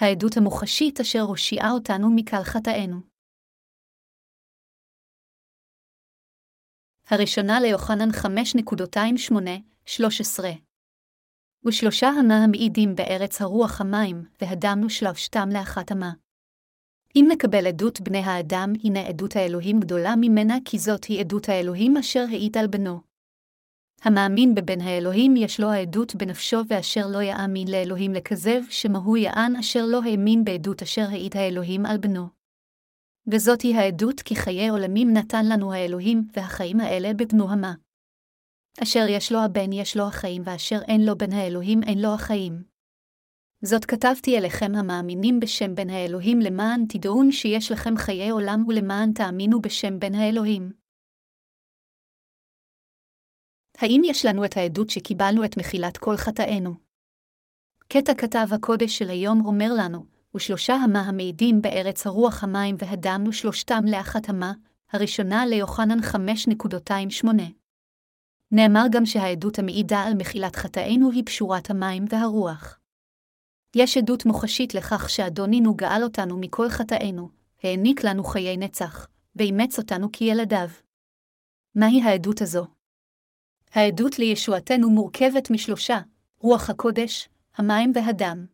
העדות המוחשית אשר הושיעה אותנו מקל חטאינו. הראשונה ליוחנן 5.28-13 ושלושה המה המעידים בארץ הרוח המים, והדמנו שלושתם לאחת המה. אם נקבל עדות בני האדם, הנה עדות האלוהים גדולה ממנה, כי זאת היא עדות האלוהים אשר העיד על בנו. המאמין בבן האלוהים יש לו העדות בנפשו ואשר לא יאמין לאלוהים לכזב, שמהו יען אשר לא האמין בעדות אשר העיד האלוהים על בנו. וזאת היא העדות כי חיי עולמים נתן לנו האלוהים, והחיים האלה בבנו המה. אשר יש לו הבן יש לו החיים, ואשר אין לו בן האלוהים אין לו החיים. זאת כתבתי אליכם המאמינים בשם בן האלוהים למען תדעון שיש לכם חיי עולם ולמען תאמינו בשם בן האלוהים. האם יש לנו את העדות שקיבלנו את מחילת כל חטאינו? קטע כתב הקודש של היום אומר לנו, ושלושה המה המעידים בארץ הרוח המים והדמנו שלושתם לאחת המה, הראשונה ליוחנן 5.28. נאמר גם שהעדות המעידה על מחילת חטאינו היא פשורת המים והרוח. יש עדות מוחשית לכך שאדונינו גאל אותנו מכל חטאינו, העניק לנו חיי נצח, ואימץ אותנו כילדיו. מהי העדות הזו? העדות לישועתנו מורכבת משלושה, רוח הקודש, המים והדם.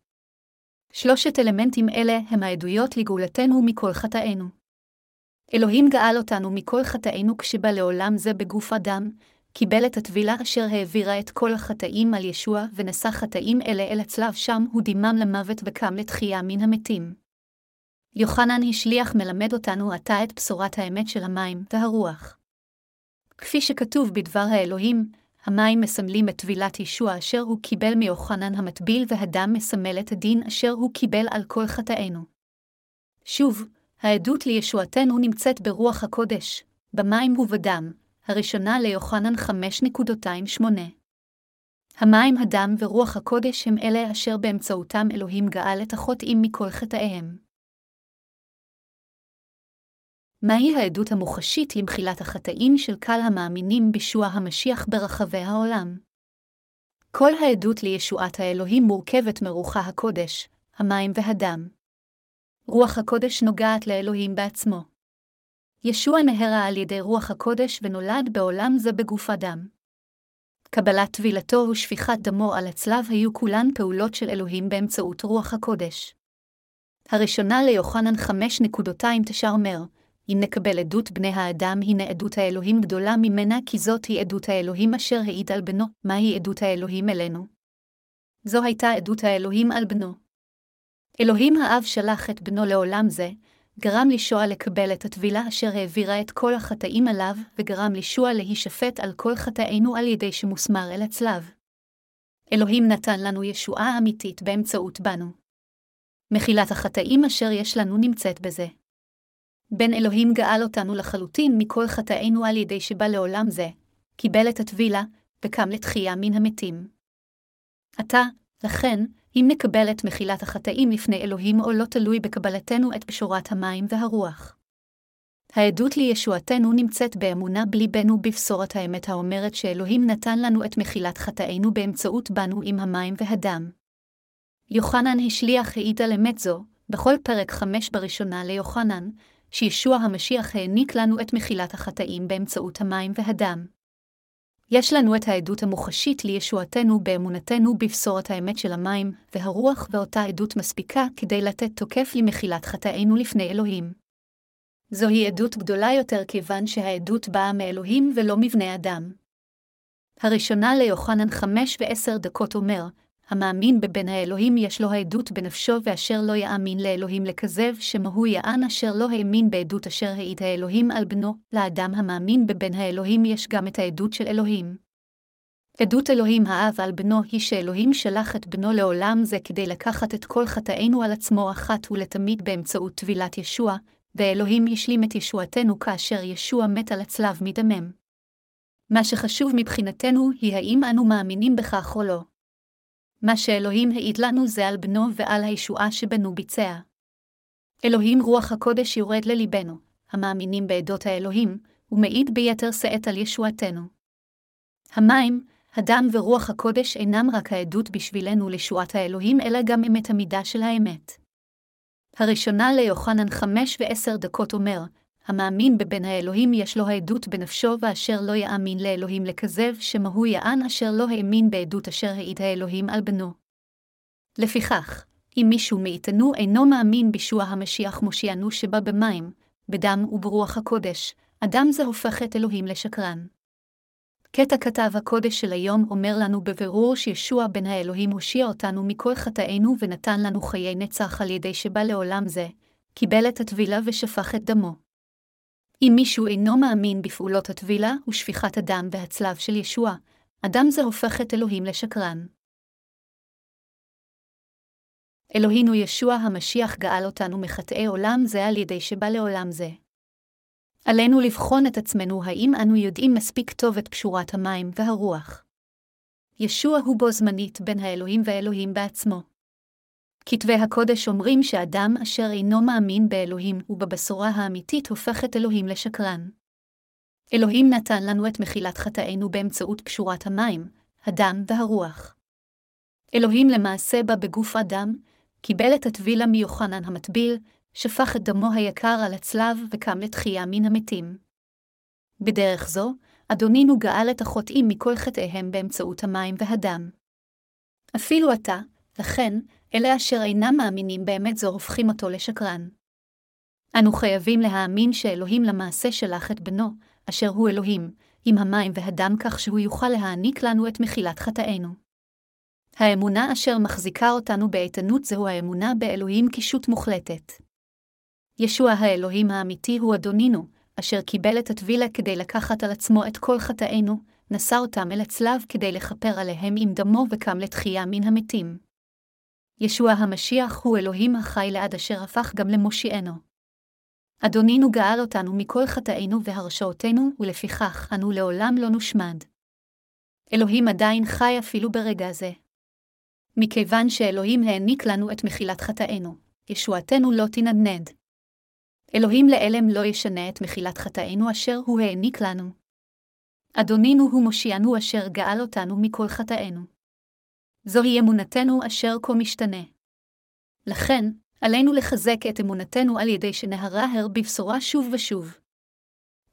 שלושת אלמנטים אלה הם העדויות לגאולתנו מכל חטאינו. אלוהים גאל אותנו מכל חטאינו כשבא לעולם זה בגוף אדם, קיבל את הטבילה אשר העבירה את כל החטאים על ישוע, ונשא חטאים אלה אל הצלב שם הוא דימם למוות וקם לתחייה מן המתים. יוחנן השליח מלמד אותנו עתה את בשורת האמת של המים והרוח. כפי שכתוב בדבר האלוהים, המים מסמלים את טבילת ישוע אשר הוא קיבל מיוחנן המטביל, והדם מסמל את הדין אשר הוא קיבל על כל חטאינו. שוב, העדות לישועתנו נמצאת ברוח הקודש, במים ובדם, הראשונה ליוחנן 5.28. המים, הדם ורוח הקודש הם אלה אשר באמצעותם אלוהים גאל את החוטאים מכל חטאיהם. מהי העדות המוחשית למחילת החטאים של קהל המאמינים בישוע המשיח ברחבי העולם? כל העדות לישועת האלוהים מורכבת מרוחה הקודש, המים והדם. רוח הקודש נוגעת לאלוהים בעצמו. ישוע נהרה על ידי רוח הקודש ונולד בעולם זה בגוף אדם. קבלת טבילתו ושפיכת דמו על הצלב היו כולן פעולות של אלוהים באמצעות רוח הקודש. הראשונה ליוחנן 5.29 אומר, אם נקבל עדות בני האדם, הנה עדות האלוהים גדולה ממנה, כי זאת היא עדות האלוהים אשר העיד על בנו. מהי עדות האלוהים אלינו? זו הייתה עדות האלוהים על בנו. אלוהים האב שלח את בנו לעולם זה, גרם לישוע לקבל את הטבילה אשר העבירה את כל החטאים עליו, וגרם לישוע להישפט על כל חטאינו על ידי שמוסמר אל הצלב. אלוהים נתן לנו ישועה אמיתית באמצעות בנו. מחילת החטאים אשר יש לנו נמצאת בזה. בן אלוהים גאל אותנו לחלוטין מכל חטאינו על ידי שבא לעולם זה, קיבל את הטבילה, וקם לתחייה מן המתים. עתה, לכן, אם נקבל את מחילת החטאים לפני אלוהים או לא תלוי בקבלתנו את בשורת המים והרוח. העדות לישועתנו נמצאת באמונה בליבנו בבשורת האמת האומרת שאלוהים נתן לנו את מחילת חטאינו באמצעות בנו עם המים והדם. יוחנן השליח העיד על אמת זו, בכל פרק חמש בראשונה ליוחנן, שישוע המשיח העניק לנו את מחילת החטאים באמצעות המים והדם. יש לנו את העדות המוחשית לישועתנו באמונתנו בבשורת האמת של המים, והרוח ואותה עדות מספיקה כדי לתת תוקף למחילת חטאינו לפני אלוהים. זוהי עדות גדולה יותר כיוון שהעדות באה מאלוהים ולא מבני אדם. הראשונה ליוחנן חמש ועשר דקות אומר, המאמין בבן האלוהים יש לו העדות בנפשו ואשר לא יאמין לאלוהים לכזב, שמהו יען אשר לא האמין בעדות אשר העיד האלוהים על בנו, לאדם המאמין בבן האלוהים יש גם את העדות של אלוהים. עדות אלוהים האב על בנו היא שאלוהים שלח את בנו לעולם זה כדי לקחת את כל חטאינו על עצמו אחת ולתמיד באמצעות טבילת ישוע, ואלוהים השלים את ישועתנו כאשר ישוע מת על הצלב מדמם. מה שחשוב מבחינתנו היא האם אנו מאמינים בכך או לא. מה שאלוהים העיד לנו זה על בנו ועל הישועה שבנו ביצע. אלוהים רוח הקודש יורד לליבנו, המאמינים בעדות האלוהים, ומעיד ביתר שאת על ישועתנו. המים, הדם ורוח הקודש אינם רק העדות בשבילנו לישועת האלוהים, אלא גם אמת המידה של האמת. הראשונה ליוחנן חמש ועשר דקות אומר, המאמין בבן האלוהים יש לו העדות בנפשו ואשר לא יאמין לאלוהים לכזב, שמהו יען אשר לא האמין בעדות אשר העיד האלוהים על בנו. לפיכך, אם מישהו מאיתנו אינו מאמין בישוע המשיח מושיענו שבא במים, בדם וברוח הקודש, אדם זה הופך את אלוהים לשקרן. קטע כתב הקודש של היום אומר לנו בבירור שישוע בן האלוהים הושיע אותנו מכל חטאינו ונתן לנו חיי נצח על ידי שבא לעולם זה, קיבל את הטבילה ושפך את דמו. אם מישהו אינו מאמין בפעולות הטבילה ושפיכת הדם והצלב של ישוע, אדם זה הופך את אלוהים לשקרן. אלוהינו ישוע המשיח גאל אותנו מחטאי עולם זה על ידי שבא לעולם זה. עלינו לבחון את עצמנו האם אנו יודעים מספיק טוב את פשורת המים והרוח. ישוע הוא בו זמנית בין האלוהים והאלוהים בעצמו. כתבי הקודש אומרים שאדם אשר אינו מאמין באלוהים ובבשורה האמיתית הופך את אלוהים לשקרן. אלוהים נתן לנו את מחילת חטאינו באמצעות פשורת המים, הדם והרוח. אלוהים למעשה בא בגוף אדם, קיבל את הטבילה מיוחנן המטביל, שפך את דמו היקר על הצלב וקם לתחייה מן המתים. בדרך זו, אדונינו גאל את החוטאים מכל חטאיהם באמצעות המים והדם. אפילו עתה, לכן, אלה אשר אינם מאמינים באמת זו הופכים אותו לשקרן. אנו חייבים להאמין שאלוהים למעשה שלח את בנו, אשר הוא אלוהים, עם המים והדם כך שהוא יוכל להעניק לנו את מחילת חטאינו. האמונה אשר מחזיקה אותנו באיתנות זהו האמונה באלוהים קישוט מוחלטת. ישוע האלוהים האמיתי הוא אדונינו, אשר קיבל את הטבילה כדי לקחת על עצמו את כל חטאינו, נשא אותם אל הצלב כדי לכפר עליהם עם דמו וקם לתחייה מן המתים. ישוע המשיח הוא אלוהים החי לעד אשר הפך גם למושיענו. אדונינו גאל אותנו מכל חטאינו והרשעותינו, ולפיכך אנו לעולם לא נושמד. אלוהים עדיין חי אפילו ברגע זה. מכיוון שאלוהים העניק לנו את מחילת חטאינו, ישועתנו לא תנדנד. אלוהים לעלם לא ישנה את מחילת חטאינו אשר הוא העניק לנו. אדונינו הוא מושיענו אשר גאל אותנו מכל חטאינו. זוהי אמונתנו אשר כה משתנה. לכן, עלינו לחזק את אמונתנו על ידי שנהרהר בבשורה שוב ושוב.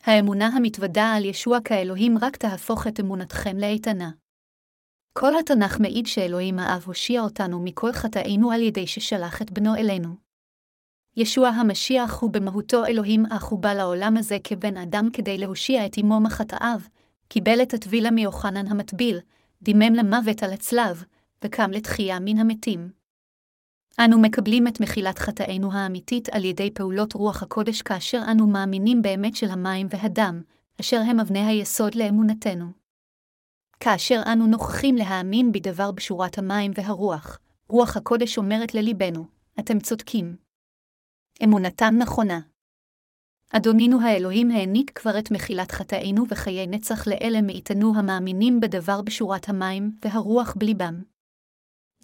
האמונה המתוודה על ישוע כאלוהים רק תהפוך את אמונתכם לאיתנה. כל התנ"ך מעיד שאלוהים האב הושיע אותנו מכל חטאינו על ידי ששלח את בנו אלינו. ישוע המשיח הוא במהותו אלוהים אך הוא בא לעולם הזה כבן אדם כדי להושיע את אמו מחטאיו, קיבל את הטבילה מיוחנן המטביל, דימם למוות על הצלב, וקם לתחייה מן המתים. אנו מקבלים את מחילת חטאינו האמיתית על ידי פעולות רוח הקודש כאשר אנו מאמינים באמת של המים והדם, אשר הם אבני היסוד לאמונתנו. כאשר אנו נוכחים להאמין בדבר בשורת המים והרוח, רוח הקודש אומרת לליבנו, אתם צודקים. אמונתם נכונה. אדונינו האלוהים העניק כבר את מחילת חטאינו וחיי נצח לאלה מאיתנו המאמינים בדבר בשורת המים והרוח בליבם.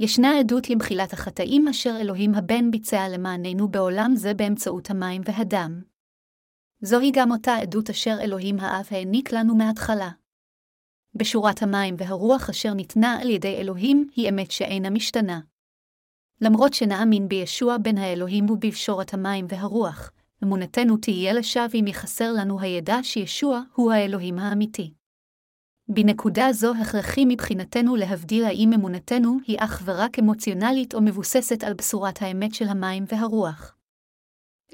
ישנה עדות למחילת החטאים אשר אלוהים הבן ביצע למעננו בעולם זה באמצעות המים והדם. זוהי גם אותה עדות אשר אלוהים האב העניק לנו מההתחלה. בשורת המים והרוח אשר ניתנה על ידי אלוהים היא אמת שאינה משתנה. למרות שנאמין בישוע בן האלוהים ובבשורת המים והרוח, אמונתנו תהיה לשווא אם יחסר לנו הידע שישוע הוא האלוהים האמיתי. בנקודה זו הכרחי מבחינתנו להבדיל האם אמונתנו היא אך ורק אמוציונלית או מבוססת על בשורת האמת של המים והרוח.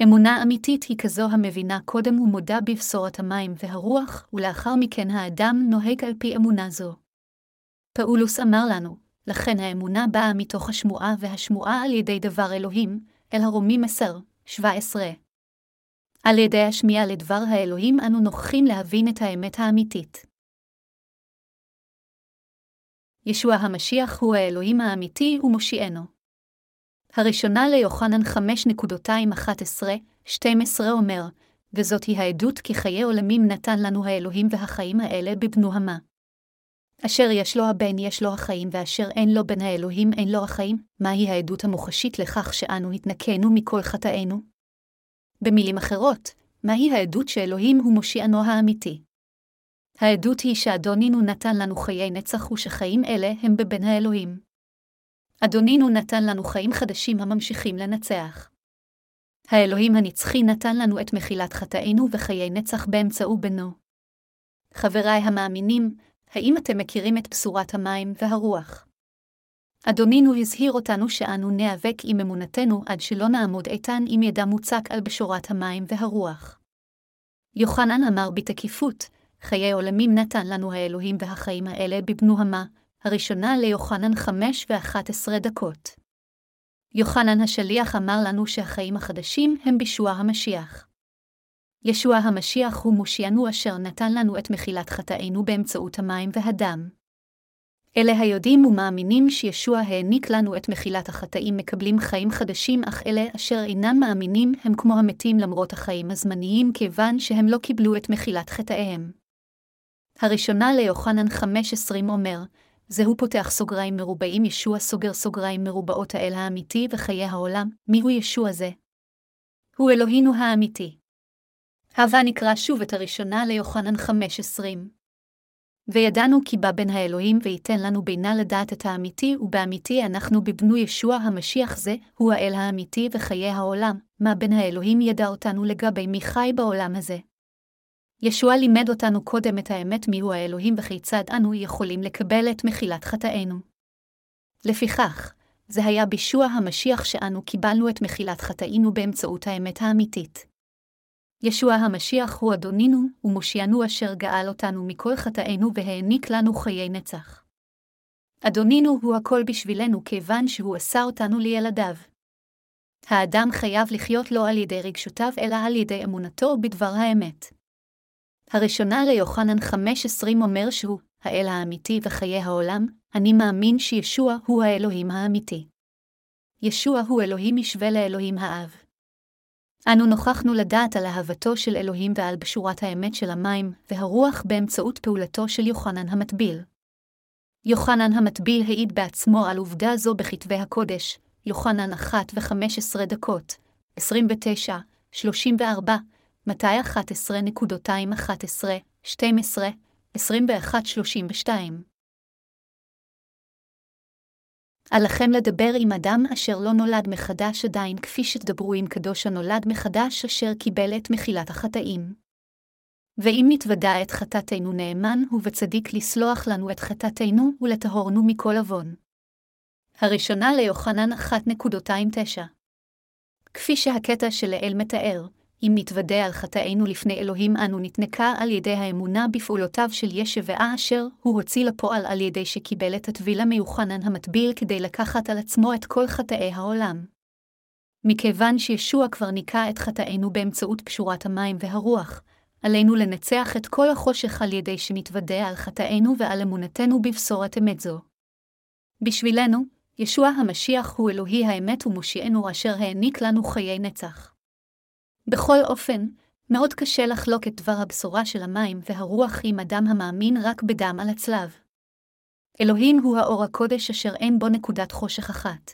אמונה אמיתית היא כזו המבינה קודם ומודה בבשורת המים והרוח, ולאחר מכן האדם נוהג על פי אמונה זו. פאולוס אמר לנו, לכן האמונה באה מתוך השמועה והשמועה על ידי דבר אלוהים, אל הרומים 10, 17. על ידי השמיעה לדבר האלוהים אנו נוכחים להבין את האמת האמיתית. ישוע המשיח הוא האלוהים האמיתי ומושיענו. הראשונה ליוחנן 5.211-12 אומר, וזאת היא העדות כי חיי עולמים נתן לנו האלוהים והחיים האלה בבנו המה. אשר יש לו הבן יש לו החיים, ואשר אין לו בן האלוהים אין לו החיים, מהי העדות המוחשית לכך שאנו התנקנו מכל חטאינו? במילים אחרות, מהי העדות שאלוהים הוא מושיענו האמיתי? העדות היא שאדונינו נתן לנו חיי נצח ושחיים אלה הם בבן האלוהים. אדונינו נתן לנו חיים חדשים הממשיכים לנצח. האלוהים הנצחי נתן לנו את מחילת חטאינו וחיי נצח באמצעו בנו. חבריי המאמינים, האם אתם מכירים את בשורת המים והרוח? אדונינו הזהיר אותנו שאנו ניאבק עם אמונתנו עד שלא נעמוד איתן עם ידה מוצק על בשורת המים והרוח. יוחנן אמר בתקיפות, חיי עולמים נתן לנו האלוהים והחיים האלה בבנו המה, הראשונה ליוחנן חמש ואחת עשרה דקות. יוחנן השליח אמר לנו שהחיים החדשים הם בישוע המשיח. ישוע המשיח הוא מושיענו אשר נתן לנו את מחילת חטאינו באמצעות המים והדם. אלה היודעים ומאמינים שישוע העניק לנו את מחילת החטאים מקבלים חיים חדשים, אך אלה אשר אינם מאמינים הם כמו המתים למרות החיים הזמניים, כיוון שהם לא קיבלו את מחילת חטאיהם. הראשונה ליוחנן 5.20 אומר, זהו פותח סוגריים מרובעים ישוע סוגר סוגריים מרובעות האל האמיתי וחיי העולם, מיהו ישוע זה? הוא אלוהינו האמיתי. הווה נקרא שוב את הראשונה ליוחנן 5.20. וידענו כי בא בין האלוהים וייתן לנו בינה לדעת את האמיתי, ובאמיתי אנחנו בבנו ישוע המשיח זה, הוא האל האמיתי וחיי העולם, מה בין האלוהים ידע אותנו לגבי מי חי בעולם הזה. ישוע לימד אותנו קודם את האמת מיהו האלוהים וכיצד אנו יכולים לקבל את מחילת חטאינו. לפיכך, זה היה בישוע המשיח שאנו קיבלנו את מחילת חטאינו באמצעות האמת האמיתית. ישוע המשיח הוא אדונינו ומושיענו אשר גאל אותנו מכל חטאינו והעניק לנו חיי נצח. אדונינו הוא הכל בשבילנו כיוון שהוא עשה אותנו לילדיו. האדם חייב לחיות לא על ידי רגשותיו אלא על ידי אמונתו בדבר האמת. הראשונה ליוחנן 5.20 אומר שהוא האל האמיתי וחיי העולם, אני מאמין שישוע הוא האלוהים האמיתי. ישוע הוא אלוהים משווה לאלוהים האב. אנו נוכחנו לדעת על אהבתו של אלוהים ועל בשורת האמת של המים והרוח באמצעות פעולתו של יוחנן המטביל. יוחנן המטביל העיד בעצמו על עובדה זו בכתבי הקודש, יוחנן 1 ו-15 דקות, 29, 34, מתי 11.211, 12, 21-32. עליכם לדבר עם אדם אשר לא נולד מחדש עדיין כפי שתדברו עם קדוש הנולד מחדש אשר קיבל את מחילת החטאים. ואם נתוודע את חטאתנו נאמן הוא וצדיק לסלוח לנו את חטאתנו ולטהורנו מכל עוון. הראשונה ליוחנן 1.29 כפי שהקטע שלאל מתאר, אם נתוודה על חטאינו לפני אלוהים אנו נתנקה על ידי האמונה בפעולותיו של ישבעה אשר הוא הוציא לפועל על ידי שקיבל את הטבילה מיוחנן המטביל כדי לקחת על עצמו את כל חטאי העולם. מכיוון שישוע כבר ניקה את חטאינו באמצעות פשורת המים והרוח, עלינו לנצח את כל החושך על ידי שנתוודה על חטאינו ועל אמונתנו בבשורת אמת זו. בשבילנו, ישוע המשיח הוא אלוהי האמת ומושיענו אשר העניק לנו חיי נצח. בכל אופן, מאוד קשה לחלוק את דבר הבשורה של המים והרוח עם אדם המאמין רק בדם על הצלב. אלוהים הוא האור הקודש אשר אין בו נקודת חושך אחת.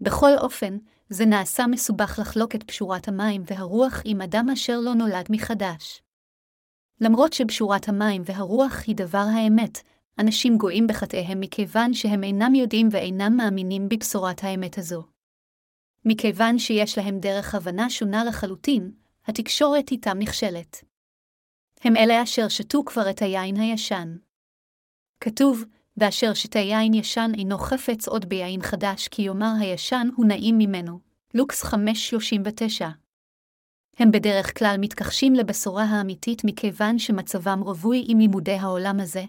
בכל אופן, זה נעשה מסובך לחלוק את פשורת המים והרוח עם אדם אשר לא נולד מחדש. למרות שבשורת המים והרוח היא דבר האמת, אנשים גויים בחטאיהם מכיוון שהם אינם יודעים ואינם מאמינים בבשורת האמת הזו. מכיוון שיש להם דרך הבנה שונה לחלוטין, התקשורת איתם נכשלת. הם אלה אשר שתו כבר את היין הישן. כתוב, ואשר שתה יין ישן אינו חפץ עוד ביין חדש, כי יאמר הישן הוא נעים ממנו. לוקס 5.39 הם בדרך כלל מתכחשים לבשורה האמיתית מכיוון שמצבם רווי עם לימודי העולם הזה,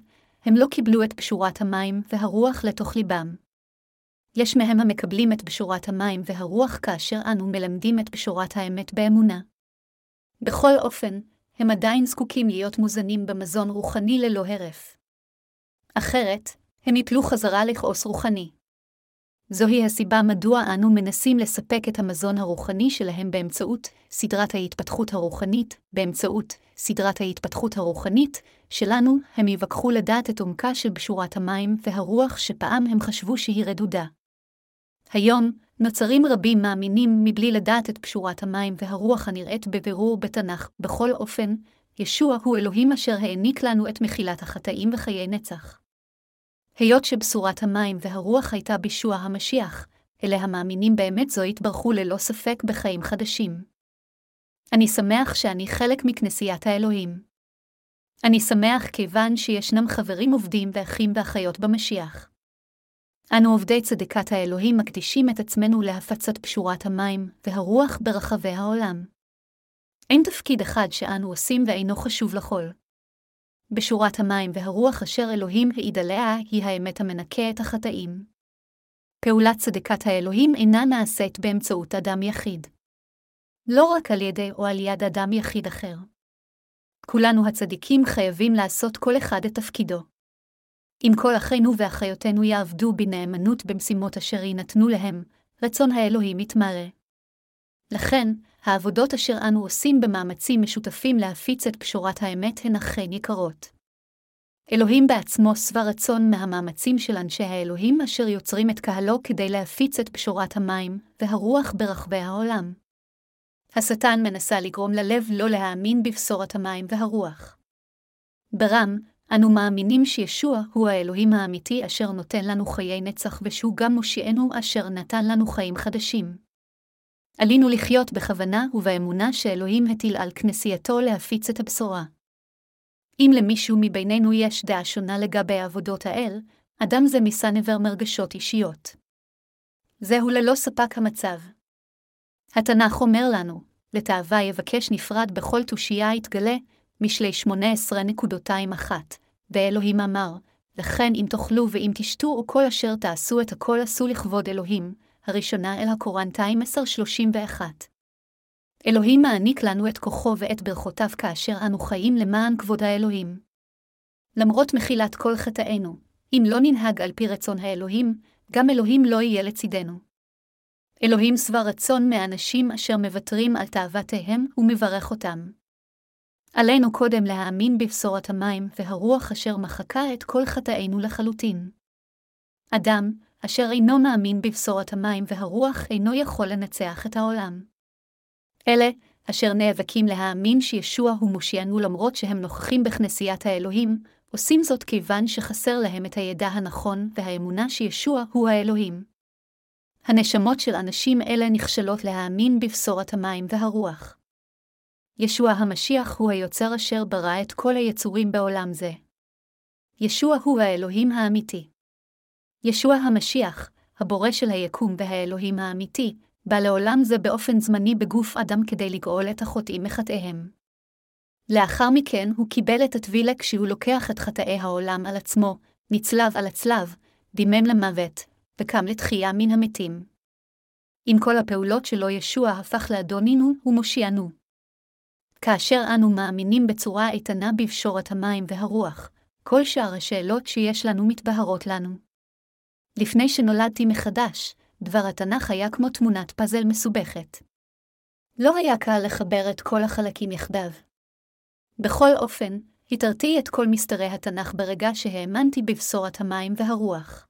הם לא קיבלו את פשורת המים והרוח לתוך ליבם. יש מהם המקבלים את בשורת המים והרוח כאשר אנו מלמדים את בשורת האמת באמונה. בכל אופן, הם עדיין זקוקים להיות מוזנים במזון רוחני ללא הרף. אחרת, הם יפלו חזרה לכעוס רוחני. זוהי הסיבה מדוע אנו מנסים לספק את המזון הרוחני שלהם באמצעות סדרת ההתפתחות הרוחנית, באמצעות סדרת ההתפתחות הרוחנית שלנו, הם יווכחו לדעת את עומקה של בשורת המים והרוח שפעם הם חשבו שהיא רדודה. היום, נוצרים רבים מאמינים מבלי לדעת את פשורת המים והרוח הנראית בבירור בתנ"ך. בכל אופן, ישוע הוא אלוהים אשר העניק לנו את מחילת החטאים וחיי נצח. היות שבשורת המים והרוח הייתה בישוע המשיח, אלה המאמינים באמת זו יתברכו ללא ספק בחיים חדשים. אני שמח שאני חלק מכנסיית האלוהים. אני שמח כיוון שישנם חברים עובדים ואחים ואחיות במשיח. אנו עובדי צדקת האלוהים מקדישים את עצמנו להפצת פשורת המים והרוח ברחבי העולם. אין תפקיד אחד שאנו עושים ואינו חשוב לכל. בשורת המים והרוח אשר אלוהים העיד עליה היא האמת המנקה את החטאים. פעולת צדקת האלוהים אינה נעשית באמצעות אדם יחיד. לא רק על ידי או על יד אדם יחיד אחר. כולנו הצדיקים חייבים לעשות כל אחד את תפקידו. אם כל אחינו ואחיותינו יעבדו בנאמנות במשימות אשר יינתנו להם, רצון האלוהים יתמרא. לכן, העבודות אשר אנו עושים במאמצים משותפים להפיץ את פשורת האמת הן אכן יקרות. אלוהים בעצמו שבע רצון מהמאמצים של אנשי האלוהים אשר יוצרים את קהלו כדי להפיץ את פשורת המים והרוח ברחבי העולם. השטן מנסה לגרום ללב לא להאמין בבשורת המים והרוח. ברם, אנו מאמינים שישוע הוא האלוהים האמיתי אשר נותן לנו חיי נצח ושהוא גם מושיענו אשר נתן לנו חיים חדשים. עלינו לחיות בכוונה ובאמונה שאלוהים הטיל על כנסייתו להפיץ את הבשורה. אם למישהו מבינינו יש דעה שונה לגבי עבודות האל, אדם זה מסנבר מרגשות אישיות. זהו ללא ספק המצב. התנ"ך אומר לנו, לתאווה יבקש נפרד בכל תושייה יתגלה, משלי 18.21, ואלוהים אמר, לכן אם תאכלו ואם תשתו או כל אשר תעשו את הכל עשו לכבוד אלוהים, הראשונה אל הקורנטיים 10.31. אלוהים מעניק לנו את כוחו ואת ברכותיו כאשר אנו חיים למען כבוד האלוהים. למרות מחילת כל חטאינו, אם לא ננהג על פי רצון האלוהים, גם אלוהים לא יהיה לצידנו. אלוהים שבע רצון מאנשים אשר מוותרים על תאוותיהם ומברך אותם. עלינו קודם להאמין בבשורת המים והרוח אשר מחקה את כל חטאינו לחלוטין. אדם, אשר אינו מאמין בבשורת המים והרוח אינו יכול לנצח את העולם. אלה, אשר נאבקים להאמין שישוע הוא מושיענו למרות שהם נוכחים בכנסיית האלוהים, עושים זאת כיוון שחסר להם את הידע הנכון והאמונה שישוע הוא האלוהים. הנשמות של אנשים אלה נכשלות להאמין בבשורת המים והרוח. ישוע המשיח הוא היוצר אשר ברא את כל היצורים בעולם זה. ישוע הוא האלוהים האמיתי. ישוע המשיח, הבורא של היקום והאלוהים האמיתי, בא לעולם זה באופן זמני בגוף אדם כדי לגאול את החוטאים מחטאיהם. לאחר מכן הוא קיבל את הטבילה כשהוא לוקח את חטאי העולם על עצמו, נצלב על הצלב, דימם למוות, וקם לתחייה מן המתים. עם כל הפעולות שלו ישוע הפך לאדונינו ומושיענו. כאשר אנו מאמינים בצורה איתנה בפשורת המים והרוח, כל שאר השאלות שיש לנו מתבהרות לנו. לפני שנולדתי מחדש, דבר התנ"ך היה כמו תמונת פאזל מסובכת. לא היה קל לחבר את כל החלקים יחדיו. בכל אופן, התרתי את כל מסתרי התנ"ך ברגע שהאמנתי בבשורת המים והרוח.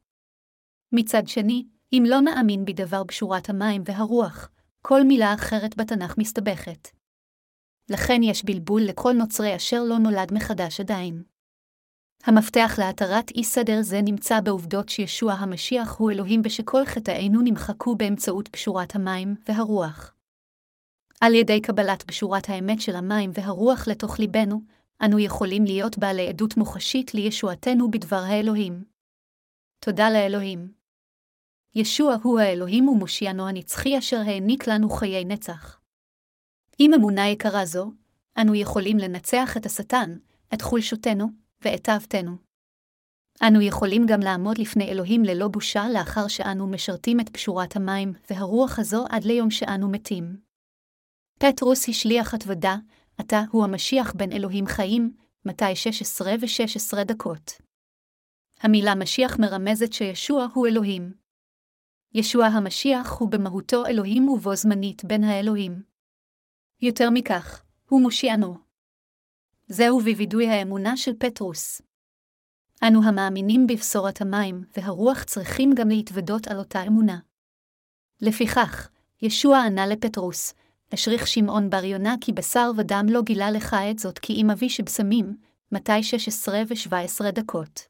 מצד שני, אם לא נאמין בדבר בשורת המים והרוח, כל מילה אחרת בתנ"ך מסתבכת. לכן יש בלבול לכל נוצרי אשר לא נולד מחדש עדיין. המפתח להתרת אי סדר זה נמצא בעובדות שישוע המשיח הוא אלוהים ושכל חטאינו נמחקו באמצעות פשורת המים והרוח. על ידי קבלת פשורת האמת של המים והרוח לתוך ליבנו, אנו יכולים להיות בעלי עדות מוחשית לישועתנו בדבר האלוהים. תודה לאלוהים. ישוע הוא האלוהים ומושיענו הנצחי אשר העניק לנו חיי נצח. עם אמונה יקרה זו, אנו יכולים לנצח את השטן, את חולשותנו, ואת תאוותנו. אנו יכולים גם לעמוד לפני אלוהים ללא בושה לאחר שאנו משרתים את פשורת המים והרוח הזו עד ליום שאנו מתים. פטרוס השליח התוודה, אתה הוא המשיח בין אלוהים חיים, 216 ו-16 דקות. המילה משיח מרמזת שישוע הוא אלוהים. ישוע המשיח הוא במהותו אלוהים ובו זמנית בין האלוהים. יותר מכך, הוא מושיענו. זהו בווידוי האמונה של פטרוס. אנו המאמינים בבשורת המים והרוח צריכים גם להתוודות על אותה אמונה. לפיכך, ישוע ענה לפטרוס, אשריך שמעון בר יונה כי בשר ודם לא גילה לך את זאת כי אם אבי שבשמים, מתי 16 ו-17 דקות.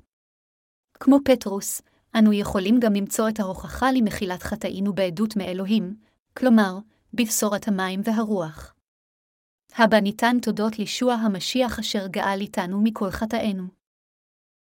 כמו פטרוס, אנו יכולים גם למצוא את ההוכחה למחילת חטאינו בעדות מאלוהים, כלומר, בבשורת המים והרוח. הבא ניתן תודות לישוע המשיח אשר גאל איתנו מכל חטאינו.